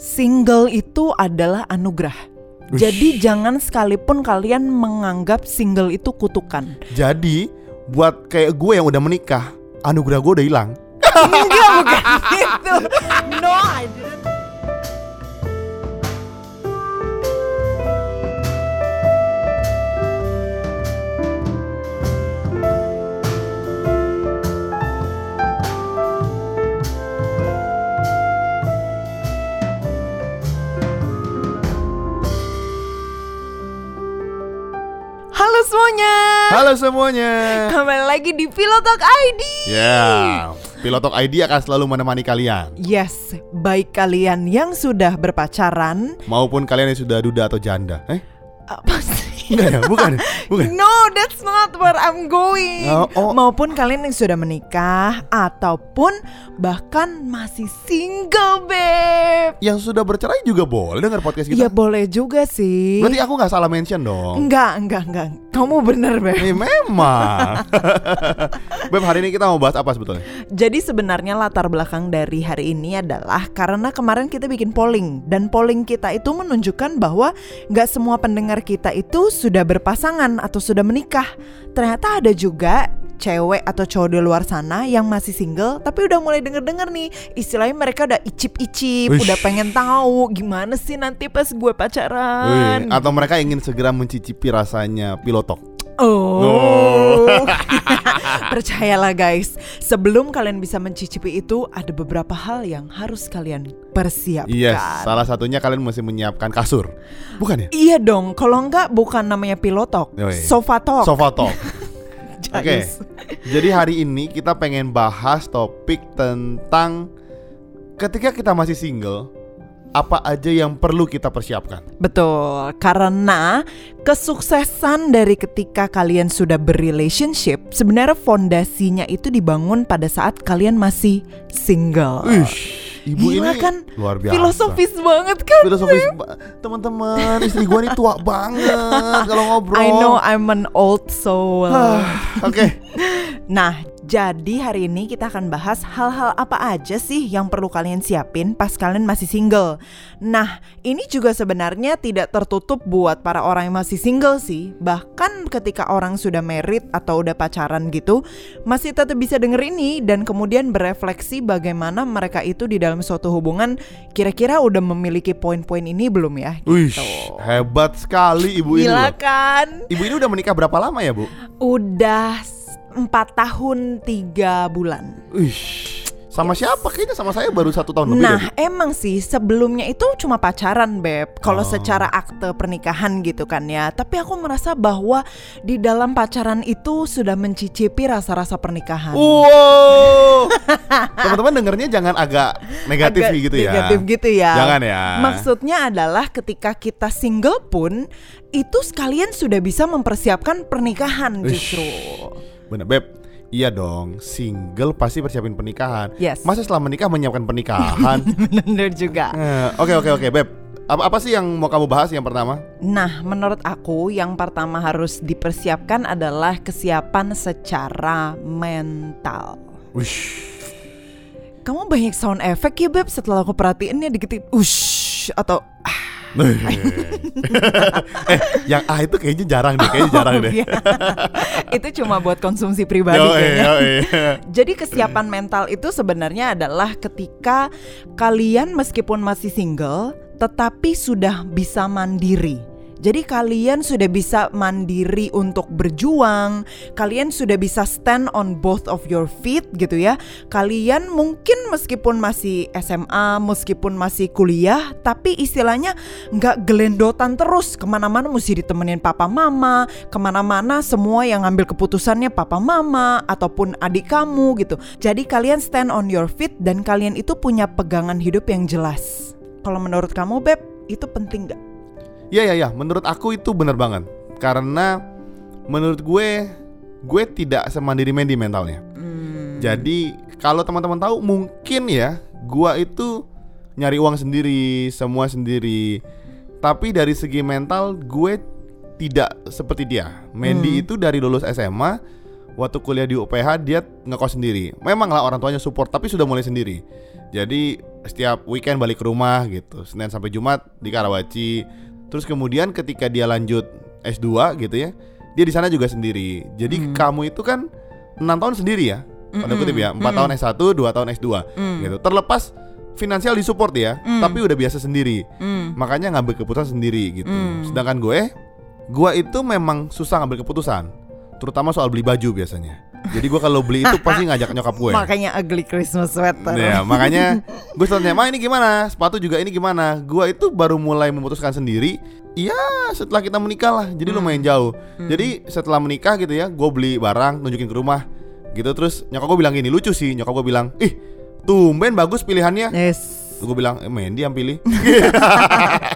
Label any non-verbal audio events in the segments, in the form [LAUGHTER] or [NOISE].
single itu adalah anugerah. Ush. Jadi jangan sekalipun kalian menganggap single itu kutukan. Jadi buat kayak gue yang udah menikah, anugerah gue udah hilang. Enggak bukan gitu. [LAUGHS] No, I didn't. Semuanya. Halo semuanya. Kembali lagi di Pilotalk ID. Ya, Pilotok ID akan selalu menemani kalian Yes, baik kalian yang sudah berpacaran maupun kalian yang sudah duda atau janda. Eh, apa? Enggak ya? Bukan. ya? Bukan. [LAUGHS] No, that's not where I'm going. Oh, oh. Maupun kalian yang sudah menikah ataupun bahkan masih single, beb. Yang sudah bercerai juga boleh dengar podcast Ya kita. boleh juga sih. Berarti aku nggak salah mention dong. Enggak, enggak, enggak. Kamu bener, beb. Eh, memang. [LAUGHS] Beb, hari ini kita mau bahas apa sebetulnya? Jadi sebenarnya latar belakang dari hari ini adalah karena kemarin kita bikin polling dan polling kita itu menunjukkan bahwa nggak semua pendengar kita itu sudah berpasangan atau sudah menikah. Ternyata ada juga cewek atau cowok di luar sana yang masih single tapi udah mulai denger-denger nih istilahnya mereka udah icip-icip udah pengen tahu gimana sih nanti pas gue pacaran Wih, atau mereka ingin segera mencicipi rasanya pilotok. Oh. [LAUGHS] Percayalah guys, sebelum kalian bisa mencicipi itu ada beberapa hal yang harus kalian persiapkan. Yes, salah satunya kalian mesti menyiapkan kasur. Bukan ya? Iya dong, kalau enggak bukan namanya pilotok, Yoi. sofa talk. Sofa talk. [LAUGHS] Oke. Jadi hari ini kita pengen bahas topik tentang ketika kita masih single, apa aja yang perlu kita persiapkan. Betul, karena kesuksesan dari ketika kalian sudah berrelationship sebenarnya fondasinya itu dibangun pada saat kalian masih single. Ish, ibu Gila ini kan? luar biasa. Filosofis banget kan? Filosofis ba- teman-teman, istri gua nih tua banget kalau ngobrol. I know I'm an old soul. [SIGHS] Oke. Nah, jadi hari ini kita akan bahas hal-hal apa aja sih yang perlu kalian siapin pas kalian masih single. Nah, ini juga sebenarnya tidak tertutup buat para orang yang masih single sih. Bahkan ketika orang sudah married atau udah pacaran gitu, masih tetap bisa denger ini dan kemudian berefleksi bagaimana mereka itu di dalam suatu hubungan kira-kira udah memiliki poin-poin ini belum ya? Wih, Gitu. hebat sekali ibu ini. Gila loh. kan? Ibu ini udah menikah berapa lama ya, Bu? Udah empat tahun tiga bulan. Wih, sama siapa? Kayaknya sama saya baru satu tahun lebih. deh, Nah, emang sih sebelumnya itu cuma pacaran, Beb. Kalau Oh. secara akte pernikahan gitu kan ya. Tapi aku merasa bahwa di dalam pacaran itu sudah mencicipi rasa-rasa pernikahan. Wow. [LAUGHS] Teman-teman dengernya jangan agak negatif Agak gitu ya. Negatif gitu ya. Jangan ya. Maksudnya adalah ketika kita single pun itu sekalian sudah bisa mempersiapkan pernikahan justru. Bener, Beb. Iya dong, single pasti persiapin pernikahan. Yes. Masa setelah menikah menyiapkan pernikahan? [LAUGHS] Bener juga. Eh, Oke oke oke, Beb. Apa apa sih yang mau kamu bahas yang pertama? Nah, menurut aku yang pertama harus dipersiapkan adalah kesiapan secara mental. Wish. Kamu banyak sound effect ya Beb setelah aku perhatiinnya dikit ush atau ah. Eh, yang A itu kayaknya jarang deh, kayaknya jarang deh. Iya. [LAUGHS] Itu cuma buat konsumsi pribadi Yoi, kayaknya. yoi. [LAUGHS] Jadi kesiapan mental itu sebenarnya adalah ketika kalian meskipun masih single tetapi sudah bisa mandiri. Jadi kalian sudah bisa mandiri untuk berjuang, kalian sudah bisa stand on both of your feet gitu ya. Kalian mungkin meskipun masih SMA, meskipun masih kuliah, tapi istilahnya nggak gelendotan terus ke mana-mana mesti ditemenin papa mama, ke mana-mana semua yang ngambil keputusannya papa mama ataupun adik kamu gitu. Jadi kalian stand on your feet dan kalian itu punya pegangan hidup yang jelas. Kalau menurut kamu Beb, itu penting nggak? Iya iya iya, menurut aku itu bener banget. Karena menurut gue gue tidak semandiri Mandy mentalnya. Hmm. Jadi kalau teman-teman tahu mungkin ya gua itu nyari uang sendiri, semua sendiri. Tapi dari segi mental gue tidak seperti dia. Mandy Hmm. itu dari lulus SMA waktu kuliah di UPH dia ngekos sendiri. Memang lah orang tuanya support tapi sudah mulai sendiri. Jadi setiap weekend balik ke rumah gitu. Senin sampai Jumat di Karawaci. Terus kemudian ketika dia lanjut S2 gitu ya, dia di sana juga sendiri. Jadi kamu itu kan enam tahun sendiri ya. Pada kutip ya, 4 tahun S1, 2 tahun S2 gitu. Terlepas finansial disupport ya, tapi udah biasa sendiri. Makanya ngambil keputusan sendiri gitu. Sedangkan gue, gue itu memang susah ngambil keputusan, terutama soal beli baju biasanya. Jadi gue kalau beli itu pasti ngajak nyokap gue. Makanya ugly Christmas sweater. Ya, makanya gue selalu tanya, "Ma, ini gimana? Sepatu juga ini gimana?" Gua itu baru mulai memutuskan sendiri. Iya, setelah kita menikah lah. Jadi lumayan jauh. Jadi setelah menikah gitu ya, gue beli barang, tunjukin ke rumah. Gitu terus nyokap gue bilang gini, lucu sih. Nyokap gue bilang, "Ih, tumben bagus pilihannya." Yes. Gue bilang, eh, Mandy yang pilih. [LAUGHS]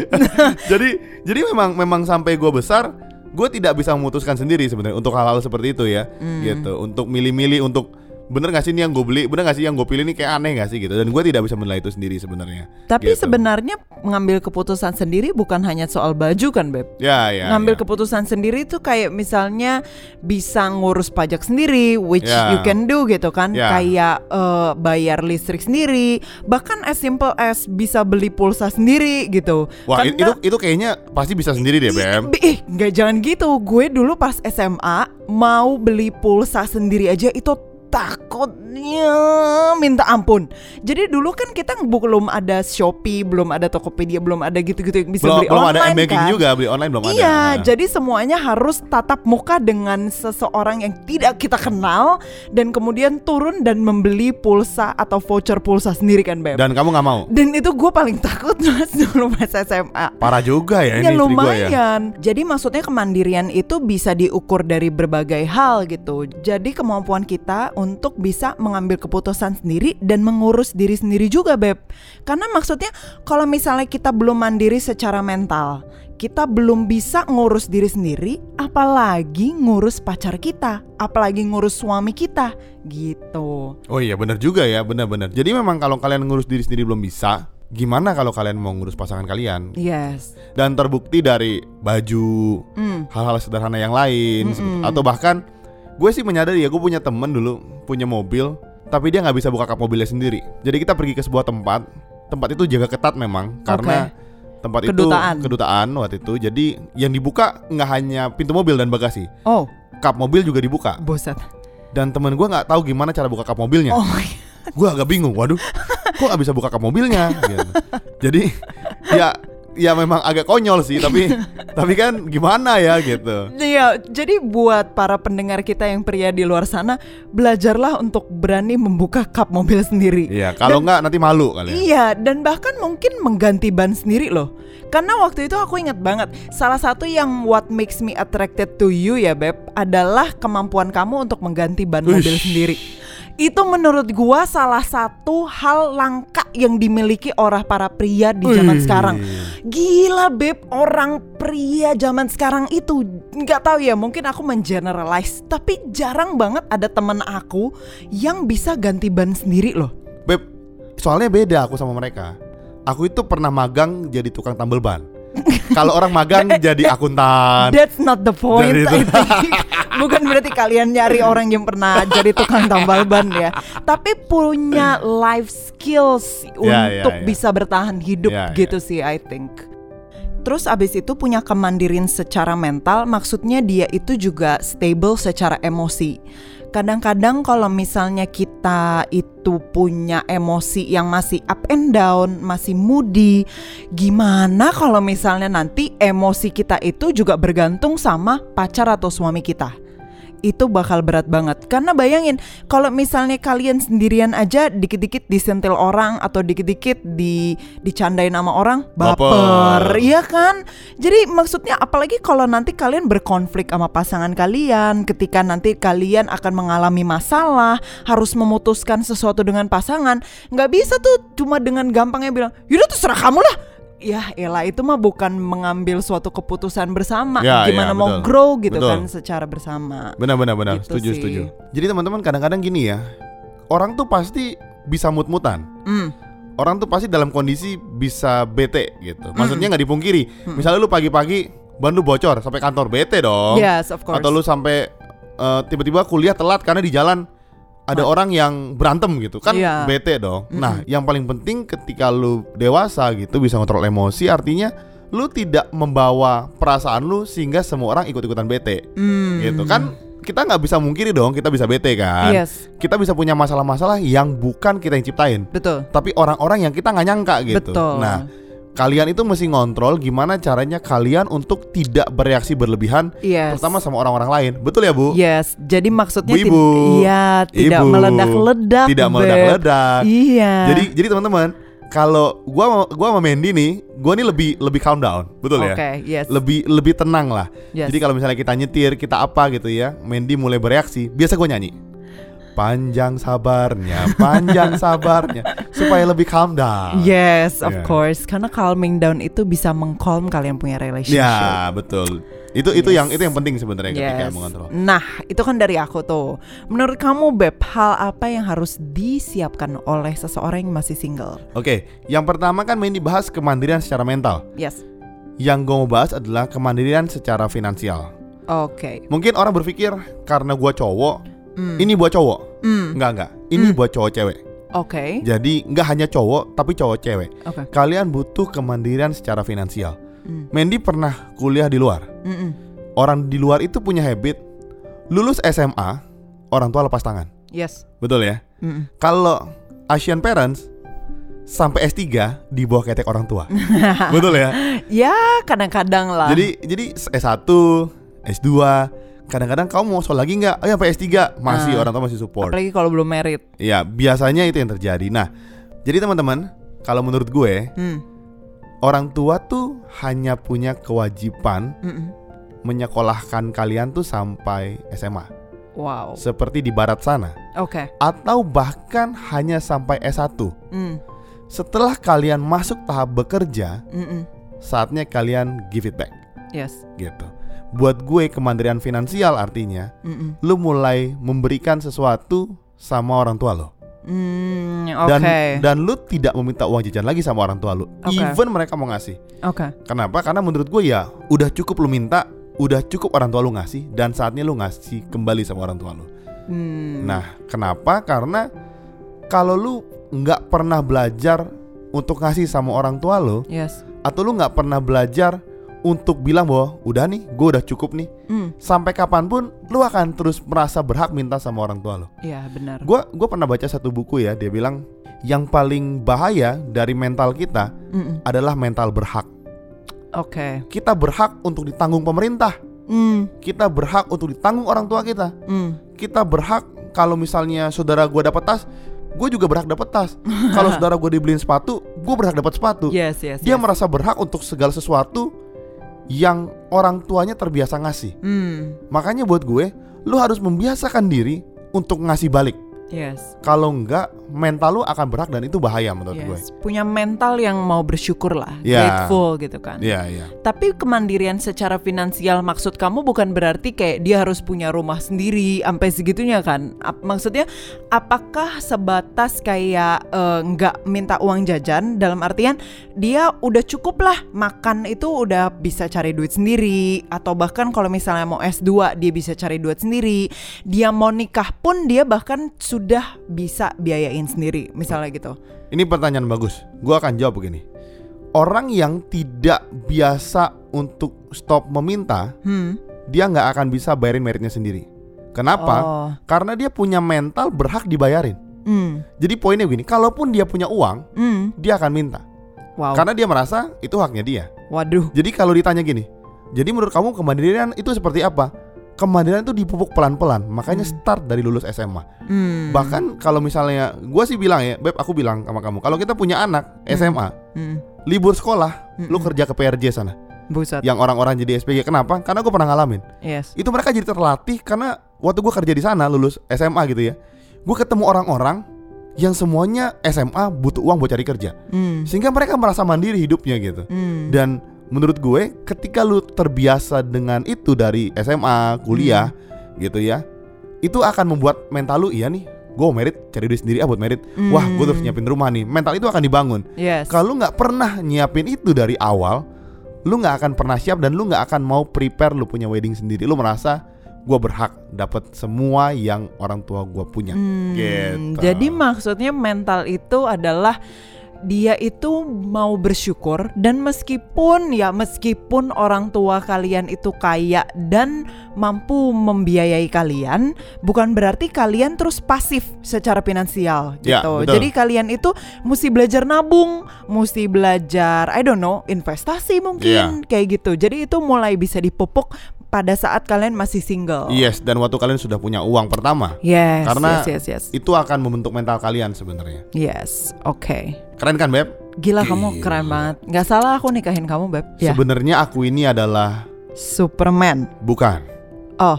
[LAUGHS] jadi jadi memang memang sampai gue besar, gue tidak bisa memutuskan sendiri sebenarnya untuk hal-hal seperti itu ya, gitu. Untuk milih-milih untuk bener gak sih ini yang gue beli, bener gak sih yang gue pilih ini kayak aneh gak sih gitu. Dan gue tidak bisa menilai itu sendiri sebenarnya. Tapi Gitu. sebenarnya mengambil keputusan sendiri bukan hanya soal baju kan, Beb? Ya ya. ngambil ya. keputusan sendiri itu kayak misalnya bisa ngurus pajak sendiri, which Ya. you can do gitu kan, Ya. kayak eh, bayar listrik sendiri, bahkan as simple as bisa beli pulsa sendiri gitu. Wah Karena- itu itu kayaknya pasti bisa sendiri deh. Ih, Ih, nggak jangan gitu. Gue dulu pas SMA mau beli pulsa sendiri aja itu takutnya minta ampun. Jadi dulu kan kita belum ada Shopee, belum ada Tokopedia, belum ada gitu-gitu yang bisa Belum beli belum ada online m-banking kan. juga beli online belum ada. Iya, jadi semuanya harus tatap muka dengan seseorang yang tidak kita kenal dan kemudian turun dan membeli pulsa atau voucher pulsa sendiri kan, Beb. Dan kamu nggak mau? Dan itu gue paling takut [LAUGHS] mas dulu pas SMA. Parah juga ya, Ya ini gua ya. lumayan. Jadi maksudnya kemandirian itu bisa diukur dari berbagai hal gitu. Jadi kemampuan kita untuk bisa mengambil keputusan sendiri dan mengurus diri sendiri juga, Beb. Karena maksudnya kalau misalnya kita belum mandiri secara mental, kita belum bisa ngurus diri sendiri, apalagi ngurus pacar kita, apalagi ngurus suami kita, gitu. Oh iya benar juga ya, benar-benar. Jadi memang kalau kalian ngurus diri sendiri belum bisa, gimana kalau kalian mau ngurus pasangan kalian? Yes. Dan terbukti dari baju, Hmm. hal-hal sederhana yang lain, Mm-mm. atau bahkan gue sih menyadari ya, gue punya temen dulu punya mobil, tapi dia nggak bisa buka kap mobilnya sendiri. Jadi kita pergi ke sebuah tempat, tempat itu jaga ketat memang karena tempat Kedutaan. itu kedutaan waktu itu. Jadi yang dibuka nggak hanya pintu mobil dan bagasi, Oh, kap mobil juga dibuka. bosan. Dan temen gue nggak tahu gimana cara buka kap mobilnya. Oh, gue agak bingung waduh kok gak bisa buka kap mobilnya [LAUGHS] gitu. jadi ya ya memang agak konyol sih tapi [LAUGHS] tapi kan gimana ya gitu Iya, jadi buat para pendengar kita yang pria di luar sana, belajarlah untuk berani membuka kap mobil sendiri. iya kalau nggak nanti malu kali ya Iya, dan bahkan mungkin mengganti ban sendiri loh. Karena waktu itu aku ingat banget, salah satu yang what makes me attracted to you ya Beb, adalah kemampuan kamu untuk mengganti ban Uish. mobil sendiri. Itu menurut gua salah satu hal langka yang dimiliki orang para pria di zaman Wih. sekarang. Gila beb, orang pria zaman sekarang itu nggak tahu ya, mungkin aku mengeneralize, tapi jarang banget ada temen aku yang bisa ganti ban sendiri loh. beb soalnya beda aku sama mereka aku itu pernah magang jadi tukang tambal ban kalau orang magang jadi akuntan That's not the point. Bukan berarti kalian nyari orang yang pernah jadi tukang tambal ban ya, tapi punya life skills Ya, ya, untuk ya. bisa bertahan hidup Ya, ya. gitu sih I think. Terus abis itu punya kemandirian secara mental, maksudnya dia itu juga stable secara emosi. Kadang-kadang kalau misalnya kita itu punya emosi yang masih up and down, masih moody, gimana kalau misalnya nanti emosi kita itu juga bergantung sama pacar atau suami kita? Itu bakal berat banget karena bayangin kalau misalnya kalian sendirian aja dikit-dikit disentil orang atau dikit-dikit di dicandain sama orang baper, iya kan? Jadi maksudnya apalagi kalau nanti kalian berkonflik sama pasangan kalian, ketika nanti kalian akan mengalami masalah, harus memutuskan sesuatu dengan pasangan, nggak bisa tuh cuma dengan gampangnya bilang, yaudah terserah kamu lah. Ya elah itu mah bukan mengambil suatu keputusan bersama, Ya, gimana ya, mau betul. grow gitu Betul. kan secara bersama. benar benar benar Gitu setuju sih. setuju jadi teman-teman kadang-kadang gini ya orang tuh pasti bisa mut-mutan Hmm. orang tuh pasti dalam kondisi bisa bete gitu. Maksudnya nggak dipungkiri. Hmm. Misalnya lu pagi-pagi ban lu bocor sampai kantor bete dong. Yes, of course. Atau lu sampai eh, tiba-tiba kuliah telat karena di jalan ada orang yang berantem gitu kan Iya. bete dong. Nah, yang paling penting ketika lu dewasa gitu bisa kontrol emosi artinya lu tidak membawa perasaan lu sehingga semua orang ikut-ikutan bete. Hmm. Gitu kan kita nggak bisa mungkiri dong kita bisa bete kan. Yes, Kita bisa punya masalah-masalah yang bukan kita yang ciptain, betul. tapi orang-orang yang kita nggak nyangka gitu. Betul. Nah, kalian itu mesti ngontrol gimana caranya kalian untuk tidak bereaksi berlebihan Yes. terutama sama orang-orang lain. Betul ya, Bu? Yes, jadi maksudnya Bu, Ibu. iya, tidak Ibu. meledak-ledak. Tidak meledak-ledak. Iya. Jadi jadi teman-teman, kalau gua gua sama Mandy nih, gua nih lebih lebih calm down, betul ya? Oke, yes. Lebih lebih tenang lah. Yes. Jadi kalau misalnya kita nyetir, kita apa gitu ya, Mandy mulai bereaksi, biasa gua nyanyi. Panjang sabarnya, panjang sabarnya supaya lebih calm down. Yes, of Iya. course. Karena calming down itu bisa mengcalm kalian punya relationship. Ya, betul. Itu itu Yes. yang itu yang penting sebenarnya ketika Yes. mengontrol. Nah, itu kan dari aku tuh. Menurut kamu, Beb, hal apa yang harus disiapkan oleh seseorang yang masih single? Oke, yang pertama kan main dibahas kemandirian secara mental. Yes. Yang gue mau bahas adalah kemandirian secara finansial. Oke. Mungkin orang berpikir karena gua cowok, Hmm. ini buat cowok. Hmm. Enggak enggak, ini Hmm. buat cowok cewek. Oke. Jadi nggak hanya cowok tapi cowok cewek. Oke. Kalian butuh kemandirian secara finansial. Hmm. Mandy pernah kuliah di luar. Mm-mm. Orang di luar itu punya habit lulus SMA, orang tua lepas tangan. Yes. Betul ya? Mm-mm. Kalau Asian parents sampai S3 di bawah ketek orang tua. Betul ya? [LAUGHS] Ya, kadang-kadang lah. Jadi jadi S1, S2, kadang-kadang kamu mau sekolah lagi nggak? Oh ya sampai S3 masih Ah. orang tua masih support. apalagi kalau belum married. Iya, biasanya itu yang terjadi. Nah, jadi teman-teman, kalau menurut gue, Hmm. orang tua tuh hanya punya kewajiban Mm-mm. menyekolahkan kalian tuh sampai SMA, Wow. seperti di barat sana, Oke. atau bahkan hanya sampai S1. Mm. Setelah kalian masuk tahap bekerja, Mm-mm. saatnya kalian give it back, Yes. gitu. Buat gue kemandirian finansial artinya Mm-mm. lu mulai memberikan sesuatu sama orang tua lo. Hmm, oke. Dan dan lu tidak meminta uang jajan lagi sama orang tua lu. Oke. Even mereka mau ngasih. Oke. Kenapa? Karena menurut gue ya udah cukup lu minta, udah cukup orang tua lu ngasih dan saatnya lu ngasih kembali sama orang tua lu. Hmm. Nah, kenapa? Karena kalau lu nggak pernah belajar untuk ngasih sama orang tua lu Yes. atau lu nggak pernah belajar untuk bilang bahwa udah nih, gue udah cukup nih. Hmm. Sampai kapan pun lu akan terus merasa berhak minta sama orang tua lu. Iya, benar. Gue gua pernah baca satu buku ya, dia bilang yang paling bahaya dari mental kita Mm-mm. adalah mental berhak. Oke. Kita berhak untuk ditanggung pemerintah. Hmm. Kita berhak untuk ditanggung orang tua kita. Hmm. Kita berhak kalau misalnya saudara gue dapat tas, gue juga berhak dapat tas. kalau [LAUGHS] saudara gue dibeliin sepatu, gue berhak dapat sepatu. Yes, yes. Dia yes. merasa berhak untuk segala sesuatu yang orang tuanya terbiasa ngasih. Hmm. Makanya buat gue, lu harus membiasakan diri untuk ngasih balik. Yes. Kalau enggak, mental lu akan berhak dan itu bahaya menurut gue. Yes. Punya mental yang mau bersyukur lah, Ya. grateful gitu kan. Iya, iya. Tapi kemandirian secara finansial maksud kamu bukan berarti kayak dia harus punya rumah sendiri sampai segitunya kan? Ap- maksudnya apakah sebatas kayak nggak minta uang jajan dalam artian dia udah cukup lah makan itu udah bisa cari duit sendiri atau bahkan kalau misalnya mau S2 dia bisa cari duit sendiri. Dia mau nikah pun dia bahkan sudah bisa biayain sendiri misalnya gitu. Ini pertanyaan bagus. Gua akan jawab begini. Orang yang tidak biasa untuk stop meminta, Hmm. dia nggak akan bisa bayarin meritnya sendiri. Kenapa? Oh. Karena dia punya mental berhak dibayarin. Hmm. Jadi poinnya begini, kalaupun dia punya uang, Hmm. dia akan minta. Wow. Karena dia merasa itu haknya dia. Waduh. Jadi kalau ditanya gini, jadi menurut kamu kemandirian itu seperti apa? Kemandirian itu dipupuk pelan-pelan, makanya start dari lulus SMA. Hmm. Bahkan kalau misalnya, gua sih bilang ya, beb, aku bilang sama kamu, kalau kita punya anak SMA, Hmm. libur sekolah, lu Mm-mm. kerja ke PRJ sana, Buset. yang orang-orang jadi SPG. Kenapa? Karena gue pernah ngalamin. Yes. Itu mereka jadi terlatih karena waktu gue kerja di sana, lulus SMA gitu ya, gue ketemu orang-orang yang semuanya SMA butuh uang buat cari kerja, Hmm. sehingga mereka merasa mandiri hidupnya gitu. Hmm. Dan menurut gue ketika lu terbiasa dengan itu dari SMA, kuliah gitu ya Itu akan membuat mental lu iya nih Gue merit cari duit sendiri ah buat merit Wah gue Hmm. nyiapin rumah nih Mental itu akan dibangun Yes. Kalau lu nggak pernah nyiapin itu dari awal Lu nggak akan pernah siap dan lu nggak akan mau prepare lu punya wedding sendiri Lu merasa gue berhak dapat semua yang orang tua gue punya. Hmm, Gitu. Jadi maksudnya mental itu adalah dia itu mau bersyukur dan meskipun ya meskipun orang tua kalian itu kaya dan mampu membiayai kalian bukan berarti kalian terus pasif secara finansial Ya, gitu. betul. Jadi kalian itu mesti belajar nabung, mesti belajar I don't know investasi mungkin kayak gitu. Jadi itu mulai bisa dipupuk pada saat kalian masih single. Yes, dan waktu kalian sudah punya uang pertama, Yes, Karena- yes, yes, yes. itu akan membentuk mental kalian sebenarnya. Yes, oke. Keren kan, Beb? Gila kamu Gila. keren banget. Nggak salah aku nikahin kamu, Beb. Ya. Sebenarnya aku ini adalah Superman. bukan. Oh,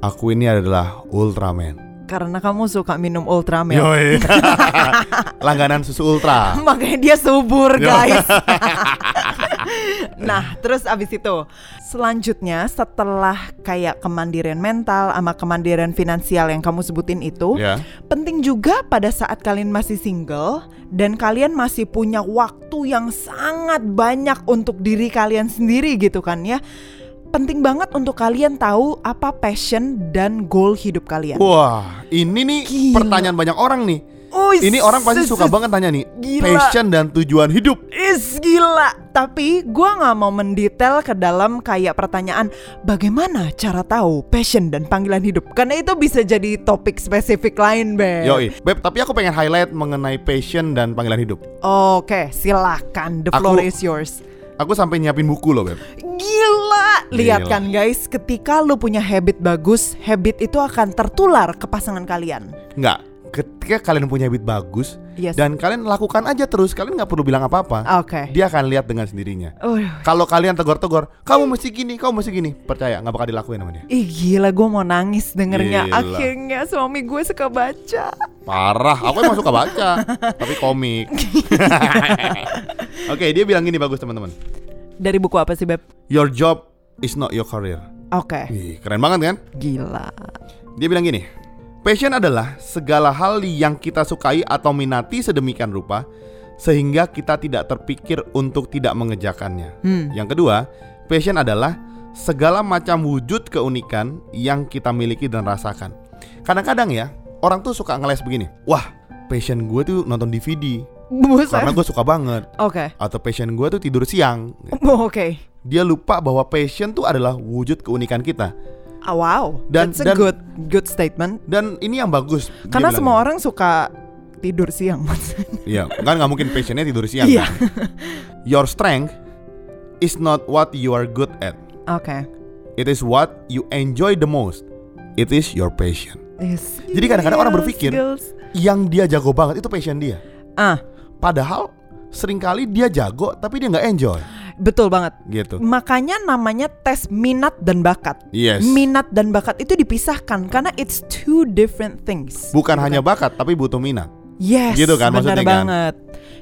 Aku ini adalah Ultraman. karena kamu suka minum Ultramilk. Yoi. [LAUGHS] [LAUGHS] Langganan susu Ultra. Makanya dia subur, Yo. guys. [LAUGHS] [LAUGHS] nah, terus abis itu selanjutnya setelah kayak kemandirian mental sama kemandirian finansial yang kamu sebutin itu, Ya. penting juga pada saat kalian masih single dan kalian masih punya waktu yang sangat banyak untuk diri kalian sendiri gitu kan ya. Penting banget untuk kalian tahu apa passion dan goal hidup kalian. Wah, ini nih Gila. pertanyaan banyak orang nih. Oh, Ini orang pasti suka banget tanya nih, Gila. passion dan tujuan hidup. Is gila. Tapi gua nggak mau mendetail ke dalam kayak pertanyaan bagaimana cara tahu passion dan panggilan hidup. Karena itu bisa jadi topik spesifik lain, Beb. Yoi, Beb, tapi aku pengen highlight mengenai passion dan panggilan hidup. Oke, silakan. The floor Aku- is yours. Aku sampai nyiapin buku loh, Beb. Gila, lihat kan guys, ketika lu punya habit bagus, habit itu akan tertular ke pasangan kalian. Nggak, ketika kalian punya habit bagus Yes. dan kalian lakukan aja terus, kalian nggak perlu bilang apa-apa. Oke. Dia akan lihat dengan sendirinya. Uh, Kalau kalian tegur-tegur, kamu mesti gini, kamu mesti gini, percaya nggak bakal dilakuin sama dia. ih gila, gue mau nangis dengernya. Gila. Akhirnya suami gue suka baca. Parah, aku emang suka baca, [LAUGHS] tapi komik. [LAUGHS] Oke, dia bilang gini bagus teman-teman. Dari buku apa sih beb? Your job is not your career. Oke, Wih, keren banget kan? gila. Dia bilang gini, passion adalah segala hal yang kita sukai atau minati sedemikian rupa sehingga kita tidak terpikir untuk tidak mengejarkannya. Hmm. Yang kedua, passion adalah segala macam wujud keunikan yang kita miliki dan rasakan. Kadang-kadang ya, orang tuh suka ngeles begini. Wah, passion gue tuh nonton DVD Buset. karena gue suka banget. Oke. Atau passion gue tuh tidur siang. Oh, Oke. Dia lupa bahwa passion tuh adalah wujud keunikan kita. Ah, wow, Dan- that's a dan- good good statement. Dan ini yang bagus. Karena semua orang suka tidur siang. [LAUGHS] Iya, kan nggak mungkin passionnya tidur siang Iya. kan. Your strength is not what you are good at. Oke. It is what you enjoy the most. It is your passion. Yes. Jadi kadang-kadang orang berpikir- Skills. Yang dia jago banget itu passion dia. Ah, Padahal sering kali dia jago tapi dia nggak enjoy betul banget. gitu. Makanya namanya tes minat dan bakat. Yes. Minat dan bakat itu dipisahkan karena it's two different things. Bukan Gitu hanya kan. bakat tapi butuh minat. Yes, Gitu kan benar maksudnya kan?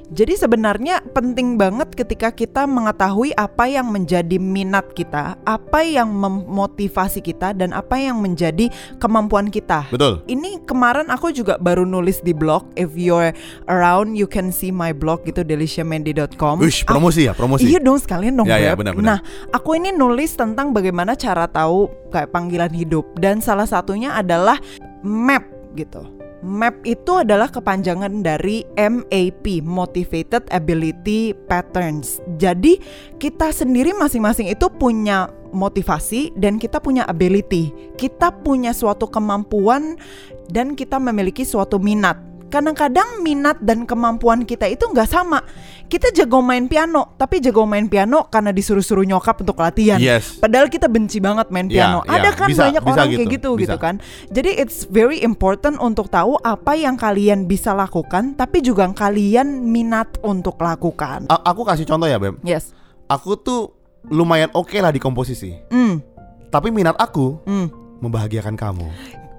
Jadi sebenarnya penting banget ketika kita mengetahui apa yang menjadi minat kita, apa yang memotivasi kita dan apa yang menjadi kemampuan kita. Betul. Ini kemarin aku juga baru nulis di blog. If you're around, you can see my blog gitu deliciamendi.com. Wish, promosi ya, promosi. Iya dong sekalian dong Ya, ya, benar, benar. Nah aku ini nulis tentang bagaimana cara tahu kayak panggilan hidup Dan salah satunya adalah MAP gitu MAP itu adalah kepanjangan dari MAP Motivated Ability Patterns. Jadi kita sendiri masing-masing itu punya motivasi dan kita punya ability. Kita punya suatu kemampuan dan kita memiliki suatu minat. Kadang-kadang minat dan kemampuan kita itu nggak sama. Kita jago main piano, tapi jago main piano karena disuruh-suruh nyokap untuk latihan. Yes. Padahal kita benci banget main Ya, piano. ya, Ada kan bisa, banyak bisa orang kayak gitu, gitu bisa. gitu kan. Jadi it's very important untuk tahu apa yang kalian bisa lakukan, tapi juga kalian minat untuk lakukan. A- aku kasih contoh ya, Bem. Yes. Aku tuh lumayan oke lah di komposisi. Hmm. Tapi minat aku Hmm. membahagiakan kamu.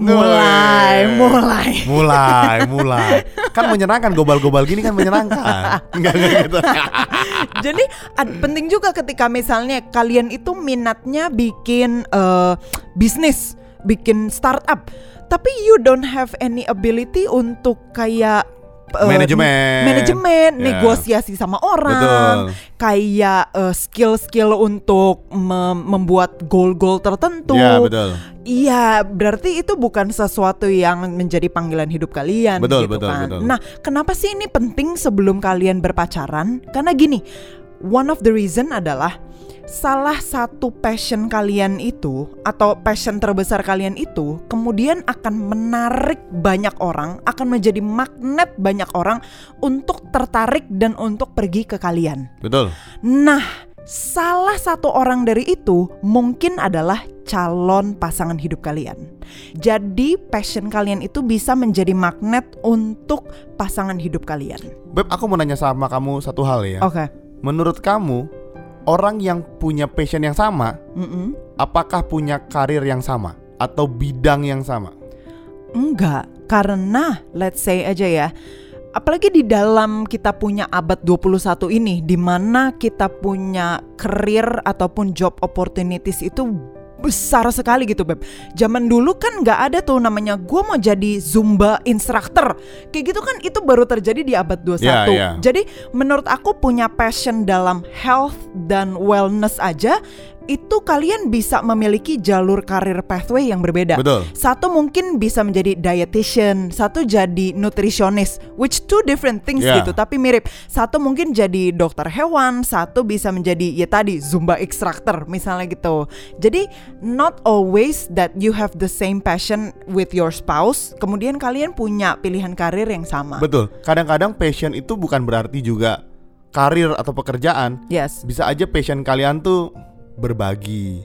Mulai, mulai. Mulai, mulai. Kan menyenangkan gobal-gobal gini kan menyenangkan. [LAUGHS] Enggak enggak gitu. [LAUGHS] Jadi ad- penting juga ketika misalnya kalian itu minatnya bikin eh, bisnis, bikin startup, tapi you don't have any ability untuk kayak eh, Manajemen. manajemen, Ya. negosiasi sama orang, Betul. kayak eh, skill-skill untuk mem- membuat goal-goal tertentu. Ya betul. Iya, berarti itu bukan sesuatu yang menjadi panggilan hidup kalian Betul, gitu betul, kan. betul. Nah, kenapa sih ini penting sebelum kalian berpacaran? Karena gini, one of the reason adalah salah satu passion kalian itu atau passion terbesar kalian itu kemudian akan menarik banyak orang, akan menjadi magnet banyak orang untuk tertarik dan untuk pergi ke kalian. Betul. Nah, salah satu orang dari itu mungkin adalah calon pasangan hidup kalian. Jadi, passion kalian itu bisa menjadi magnet untuk pasangan hidup kalian. Beb, aku mau nanya sama kamu satu hal ya. Oke. Menurut kamu, orang yang punya passion yang sama, Mm-mm. apakah punya karir yang sama atau bidang yang sama? Enggak, karena let's say aja ya. Apalagi di dalam kita punya abad 21 ini di mana kita punya career ataupun job opportunities itu besar sekali gitu Beb. Zaman dulu kan nggak ada tuh namanya gue mau jadi Zumba instructor. Kayak gitu kan itu baru terjadi di abad 21 Ya, ya. Jadi menurut aku punya passion dalam health dan wellness aja Itu kalian bisa memiliki jalur karir pathway yang berbeda Betul. satu mungkin bisa menjadi dietitian, satu jadi nutritionist, which two different things Yeah. gitu, tapi mirip. Satu mungkin jadi dokter hewan, satu bisa menjadi ya tadi zumba instructor misalnya gitu. Jadi not always that you have the same passion with your spouse, kemudian kalian punya pilihan karir yang sama. Betul. Kadang-kadang passion itu bukan berarti juga karir atau pekerjaan. yes. Bisa aja passion kalian tuh berbagi.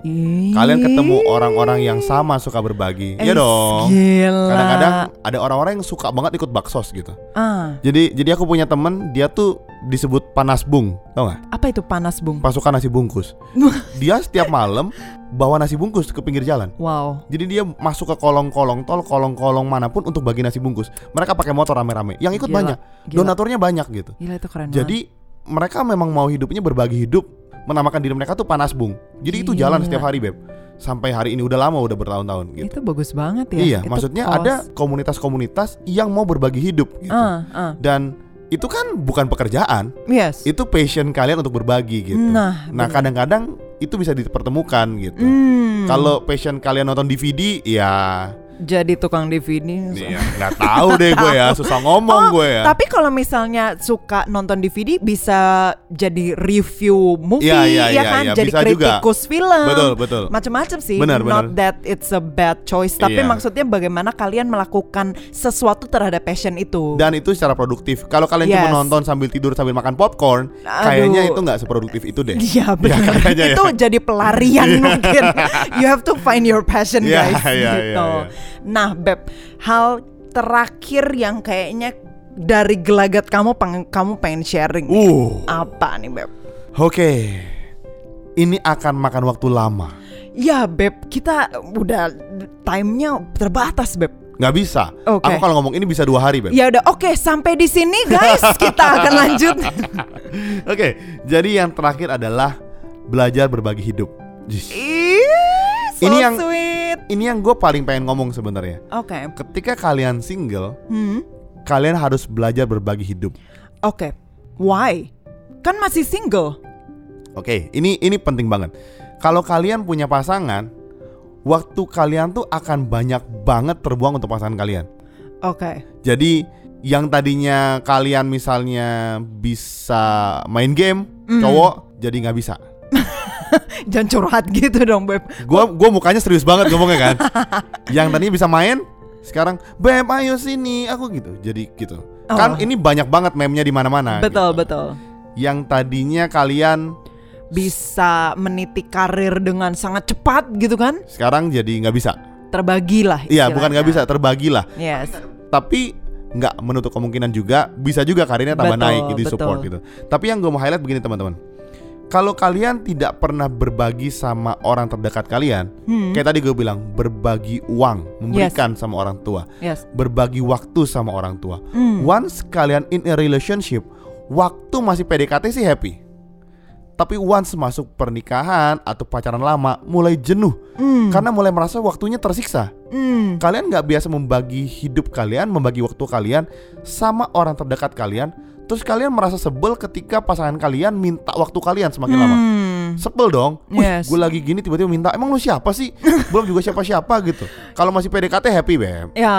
Kalian ketemu orang-orang yang sama suka berbagi. Iya dong. Gila. Kadang-kadang ada orang-orang yang suka banget ikut baksos gitu. ah, Jadi jadi aku punya temen dia tuh disebut panas bung, tau gak? apa itu panas bung? Pasukan nasi bungkus. [LAUGHS] Dia setiap malam bawa nasi bungkus ke pinggir jalan. Wow. Jadi dia masuk ke kolong-kolong tol, kolong-kolong mana pun untuk bagi nasi bungkus. Mereka pakai motor rame-rame. Yang ikut Gila, banyak, gila. donaturnya banyak gitu. Gila itu keren Jadi mereka memang mau hidupnya berbagi hidup, menamakan diri mereka tuh panas bung. Jadi itu jalan Gila. setiap hari beb. Sampai hari ini udah lama, udah bertahun-tahun gitu. Itu bagus banget ya. Iya, Itu maksudnya cause. ada komunitas-komunitas yang mau berbagi hidup gitu. Ah, ah. Dan itu kan bukan pekerjaan, Yes. itu passion kalian untuk berbagi gitu. Nah, Nah, kadang-kadang itu bisa dipertemukan gitu. Hmm, Kalau passion kalian nonton DVD, ya jadi tukang DVD. Iya, nggak tahu deh gue ya, susah ngomong Oh, gue ya. Tapi kalau misalnya suka nonton DVD bisa jadi review movie Iya, iya, ya iya, kan, iya, jadi bisa juga. kritikus film. Betul, betul. Macam-macam sih. Benar, Not benar. that it's a bad choice, tapi Iya. maksudnya bagaimana kalian melakukan sesuatu terhadap passion itu. Dan itu secara produktif. Kalau kalian cuma Yes. nonton sambil tidur sambil makan popcorn, Aduh. kayaknya itu nggak seproduktif itu deh. Iya [LAUGHS] benar. kayaknya ya. itu jadi pelarian [LAUGHS] mungkin. You have to find your passion Iya, guys iya, gitu. iya, iya. Nah, Beb, hal terakhir yang kayaknya dari gelagat kamu peng- kamu pengen sharing. Uh, Apa nih, Beb? oke. Ini akan makan waktu lama. Ya, Beb, kita udah timenya terbatas, Beb. Nggak bisa. Oke. Aku kalau ngomong ini bisa dua hari, Beb. Ya udah, oke, sampai di sini guys, [LAUGHS] kita akan lanjut. [LAUGHS] Oke, jadi yang terakhir adalah belajar berbagi hidup. Ih, so Ini yang- sweet. Ini yang gue paling pengen ngomong sebenarnya. Oke. Ketika kalian single, Hmm. kalian harus belajar berbagi hidup. Oke. Why? Kan masih single. Oke, ini ini penting banget. Kalau kalian punya pasangan, waktu kalian tuh akan banyak banget terbuang untuk pasangan kalian. Oke. Jadi yang tadinya kalian misalnya bisa main game, Mm. cowok jadi nggak bisa. [LAUGHS] Jangan curhat gitu dong, Beb. Gua gua mukanya serius banget ngomongnya kan. [LAUGHS] yang tadinya bisa main, sekarang beb ayo sini aku gitu. Jadi gitu. Kan Oh. ini banyak banget meme-nya di mana-mana. betul, gitu. betul. Yang tadinya kalian Bisa meniti karir dengan sangat cepat gitu kan? sekarang jadi nggak bisa. Terbagilah. Iya, bukan nggak bisa, terbagi lah. Yes. tapi nggak menutup kemungkinan juga bisa juga karirnya tambah Betul, naik gitu di support betul. gitu. Tapi yang gue mau highlight begini teman-teman. Kalau kalian tidak pernah berbagi sama orang terdekat kalian, Hmm. kayak tadi gue bilang berbagi uang, memberikan sama orang tua, Yes. berbagi waktu sama orang tua. Hmm. Once kalian in a relationship, waktu masih PDKT sih happy. Tapi once masuk pernikahan atau pacaran lama mulai jenuh Hmm. karena mulai merasa waktunya tersiksa. Hmm. Kalian nggak biasa membagi hidup kalian, membagi waktu kalian sama orang terdekat kalian. Terus kalian merasa sebel ketika pasangan kalian minta waktu kalian semakin lama. Hmm. Sebel dong. Wih, Yes. gue lagi gini tiba-tiba minta. Emang lu siapa sih? [LAUGHS] Belum juga siapa-siapa gitu. Kalau masih PDKT happy, Beb. Ya,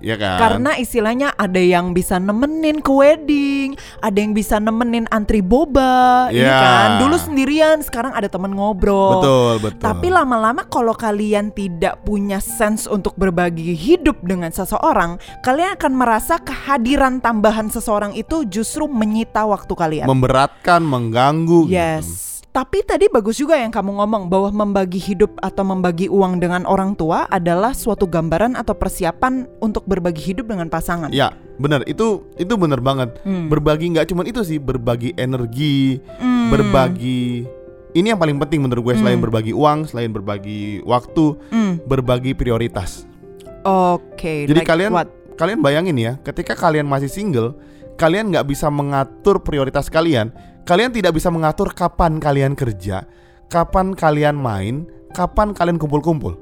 Iya kan? karena istilahnya ada yang bisa nemenin ke wedding, ada yang bisa nemenin antri boba, Ya. kan. Dulu sendirian, sekarang ada temen ngobrol. betul, betul. Tapi lama-lama kalau kalian tidak punya sense untuk berbagi hidup dengan seseorang, kalian akan merasa kehadiran tambahan seseorang itu justru menyita waktu kalian. memberatkan, mengganggu gitu. Tapi tadi bagus juga yang kamu ngomong bahwa membagi hidup atau membagi uang dengan orang tua adalah suatu gambaran atau persiapan untuk berbagi hidup dengan pasangan. Ya, benar. Itu itu benar banget. Hmm. Berbagi nggak cuma itu sih, berbagi energi, Hmm. berbagi ini yang paling penting menurut gue selain berbagi uang, selain berbagi waktu, Hmm. berbagi prioritas. Oke. Jadi like kalian what? kalian bayangin ya, ketika kalian masih single, kalian nggak bisa mengatur prioritas kalian. Kalian tidak bisa mengatur kapan kalian kerja, kapan kalian main, kapan kalian kumpul-kumpul.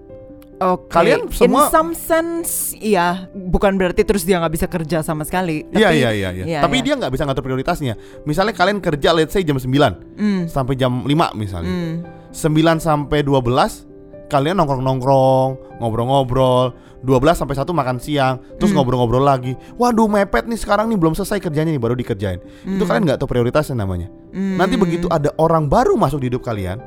Oke. Kalian semua- in some sense, iya, bukan berarti terus dia nggak bisa kerja sama sekali. Iya Tapi- iya iya iya. iya, Tapi iya. dia nggak bisa ngatur prioritasnya. Misalnya kalian kerja let's say jam 9 Hmm. sampai jam 5 misalnya. Hmm. 9 sampai 12 kalian nongkrong-nongkrong, ngobrol-ngobrol. 12 sampai 1 makan siang, terus Hmm. ngobrol-ngobrol lagi. Waduh, mepet nih sekarang nih belum selesai kerjanya nih baru dikerjain. Itu Hmm. kalian nggak tahu prioritasnya namanya. Hmm. Nanti begitu ada orang baru masuk di hidup kalian,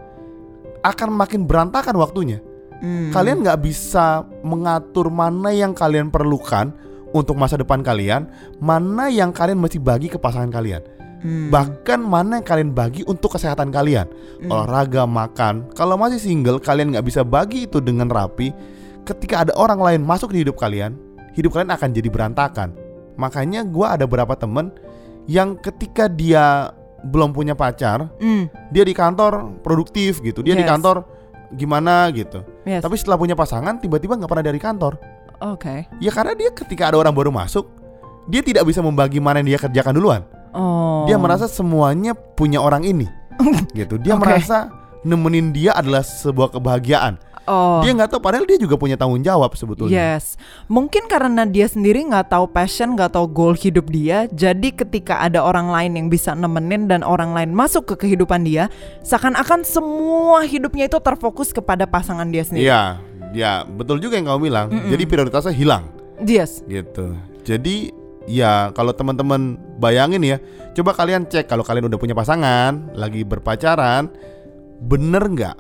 akan makin berantakan waktunya. Hmm. Kalian nggak bisa mengatur mana yang kalian perlukan untuk masa depan kalian, mana yang kalian mesti bagi ke pasangan kalian. Hmm. Bahkan mana yang kalian bagi untuk kesehatan kalian Hmm. Olahraga, makan Kalau masih single, kalian nggak bisa bagi itu dengan rapi Ketika ada orang lain masuk di hidup kalian Hidup kalian akan jadi berantakan Makanya gua ada beberapa temen Yang ketika dia belum punya pacar Hmm. Dia di kantor produktif gitu Dia di Yes. kantor gimana gitu Yes. Tapi setelah punya pasangan tiba-tiba nggak pernah dari kantor Oke. Ya karena dia ketika ada orang baru masuk Dia tidak bisa membagi mana yang dia kerjakan duluan Oh. dia merasa semuanya punya orang ini [LAUGHS] gitu dia Oke. merasa nemenin dia adalah sebuah kebahagiaan Oh. dia nggak tahu padahal dia juga punya tanggung jawab sebetulnya Yes, mungkin karena dia sendiri nggak tahu passion, nggak tahu goal hidup dia. Jadi ketika ada orang lain yang bisa nemenin dan orang lain masuk ke kehidupan dia, seakan-akan semua hidupnya itu terfokus kepada pasangan dia sendiri. iya ya betul juga yang kamu bilang jadi prioritasnya hilang Yes. gitu jadi ya kalau teman-teman bayangin ya coba kalian cek kalau kalian udah punya pasangan lagi berpacaran bener nggak?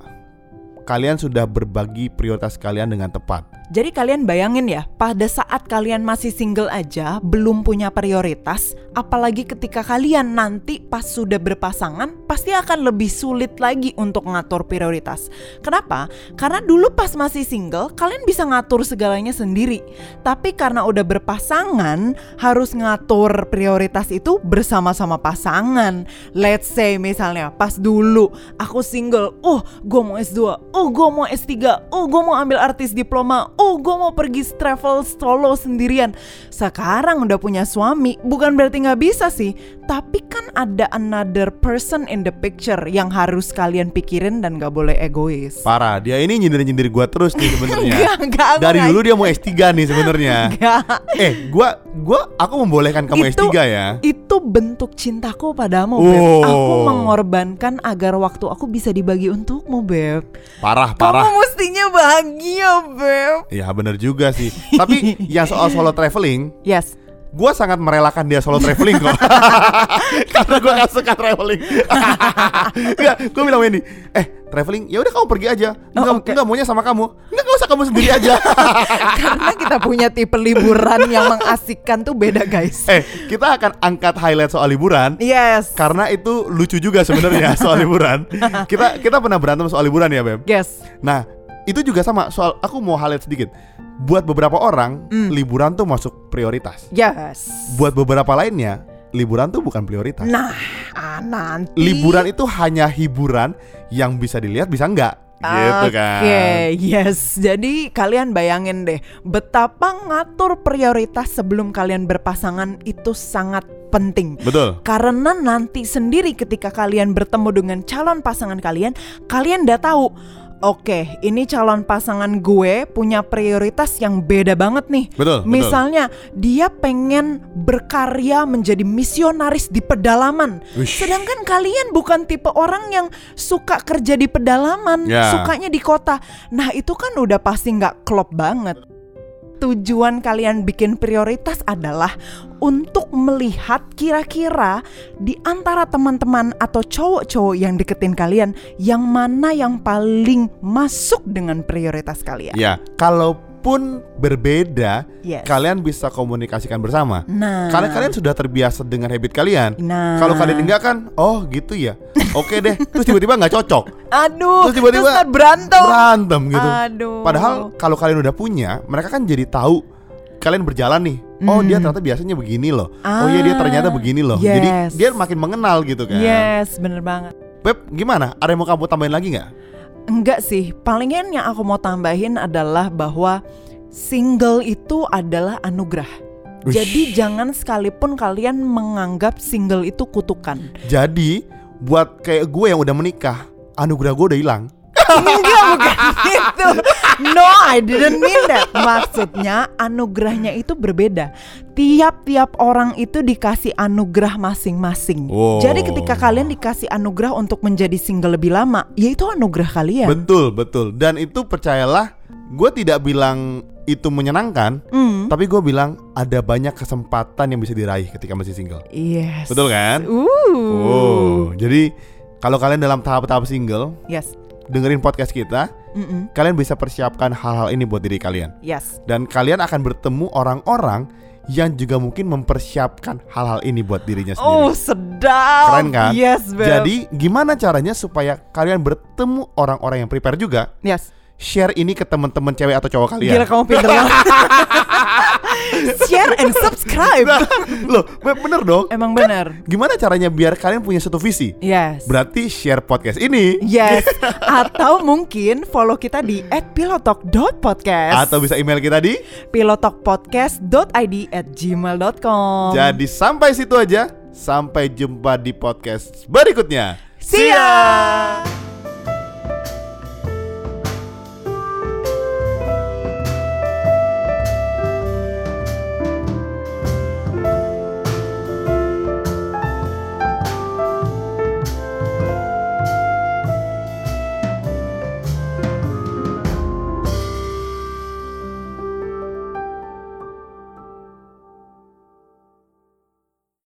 Kalian sudah berbagi prioritas kalian dengan tepat Jadi kalian bayangin ya, pada saat kalian masih single aja, belum punya prioritas, apalagi ketika kalian nanti pas sudah berpasangan, pasti akan lebih sulit lagi untuk ngatur prioritas. Kenapa? Karena dulu pas masih single, kalian bisa ngatur segalanya sendiri. Tapi karena udah berpasangan, harus ngatur prioritas itu bersama-sama pasangan. Let's say misalnya, pas dulu aku single, oh gue mau S2, oh gue mau S3, oh gue mau ambil artis diploma, oh gue mau pergi travel solo sendirian. Sekarang udah punya suami, bukan berarti nggak bisa sih, tapi kan ada another person in the picture yang harus kalian pikirin dan nggak boleh egois. parah dia ini nyindir-nyindir gua terus nih sebenarnya. [LAUGHS] Dari dulu dia mau S3 nih sebenarnya. [LAUGHS] Eh gua gua aku membolehkan kamu Itu- S3 ya Itu bentuk cintaku padamu, Oh. Beb. Aku mengorbankan agar waktu aku bisa dibagi untukmu, Beb. parah parah Kamu mestinya bahagia, Beb. Ya bener juga sih Tapi yang soal solo traveling Yes. Gue sangat merelakan dia solo traveling kok. [LAUGHS] Karena gue gak suka traveling. [LAUGHS] Enggak, gue bilang Wendy Eh traveling, ya udah kamu pergi aja. Enggak, Oh, oke. enggak maunya sama kamu. Enggak, gak usah kamu sendiri aja. [LAUGHS] Karena kita punya tipe liburan yang mengasikkan tuh beda, guys. Eh, kita akan angkat highlight soal liburan. Yes. Karena itu lucu juga sebenarnya soal liburan. Kita kita pernah berantem soal liburan ya Beb? Yes. Nah, itu juga sama soal aku mau highlight sedikit Buat beberapa orang, Hmm. liburan tuh masuk prioritas Yes. Buat beberapa lainnya, liburan tuh bukan prioritas. Nah, ah, nanti Liburan itu hanya hiburan yang bisa dilihat bisa enggak. Gitu kan. Oke, yes. Jadi kalian bayangin deh, betapa ngatur prioritas sebelum kalian berpasangan itu sangat penting. Betul. Karena nanti sendiri ketika kalian bertemu dengan calon pasangan kalian, kalian udah tahu Oke, ini calon pasangan gue punya prioritas yang beda banget nih. Betul, betul. Misalnya, dia pengen berkarya menjadi misionaris di pedalaman. Wish. Sedangkan kalian bukan tipe orang yang suka kerja di pedalaman, Ya. sukanya di kota. Nah, itu kan udah pasti nggak klop banget. Tujuan kalian bikin prioritas adalah untuk melihat kira-kira di antara teman-teman atau cowok-cowok yang deketin kalian yang mana yang paling masuk dengan prioritas kalian. Ya, kalaupun berbeda, Yes. kalian bisa komunikasikan bersama. Nah. Karena kalian sudah terbiasa dengan habit kalian. Nah. Kalau kalian enggak kan, oh gitu ya. Oke deh. Terus tiba-tiba nggak cocok. Aduh, Terus tiba-tiba terus berantem. Berantem gitu. Aduh. Padahal kalau kalian udah punya, mereka kan jadi tahu kalian berjalan nih. Oh dia ternyata biasanya begini loh. oh iya dia Hmm. Ah, ternyata begini loh. Jadi yes. dia makin mengenal gitu kan. Yes, bener banget. Beb, gimana? Ada yang mau kamu tambahin lagi nggak? Enggak sih, palingan yang aku mau tambahin adalah bahwa single itu adalah anugerah. Uish. Jadi jangan sekalipun kalian menganggap single itu kutukan. Jadi buat kayak gue yang udah menikah, anugerah gue udah hilang. Enggak bukan itu. No, I didn't mean that. Maksudnya anugerahnya itu berbeda. Tiap-tiap orang itu dikasih anugerah masing-masing. Wow. Jadi ketika kalian dikasih anugerah untuk menjadi single lebih lama, ya itu anugerah kalian. Betul, betul. Dan itu percayalah, gue tidak bilang itu menyenangkan, Hmm. tapi gue bilang ada banyak kesempatan yang bisa diraih ketika masih single. Yes. Betul kan? Uh. Oh, jadi kalau kalian dalam tahap-tahap single, Yes. Dengerin podcast kita, Mm-mm. kalian bisa persiapkan hal-hal ini buat diri kalian. Yes. Dan kalian akan bertemu orang-orang yang juga mungkin mempersiapkan hal-hal ini buat dirinya Oh, sendiri. sedap. Keren kan? Yes, Beb. Jadi gimana caranya supaya kalian bertemu orang-orang yang prepare juga? yes. Share ini ke teman-teman cewek atau cowok kalian. Gila kamu pinter banget. [LAUGHS] Share and subscribe. Loh, Beb, bener dong. Emang bener. Gimana caranya biar kalian punya satu visi? Yes. Berarti share podcast ini Yes, atau mungkin follow kita di @pilotalk.podcast atau bisa email kita di. pilotalkpodcast.id at gmail.com. Jadi sampai situ aja. Sampai jumpa di podcast berikutnya. See ya.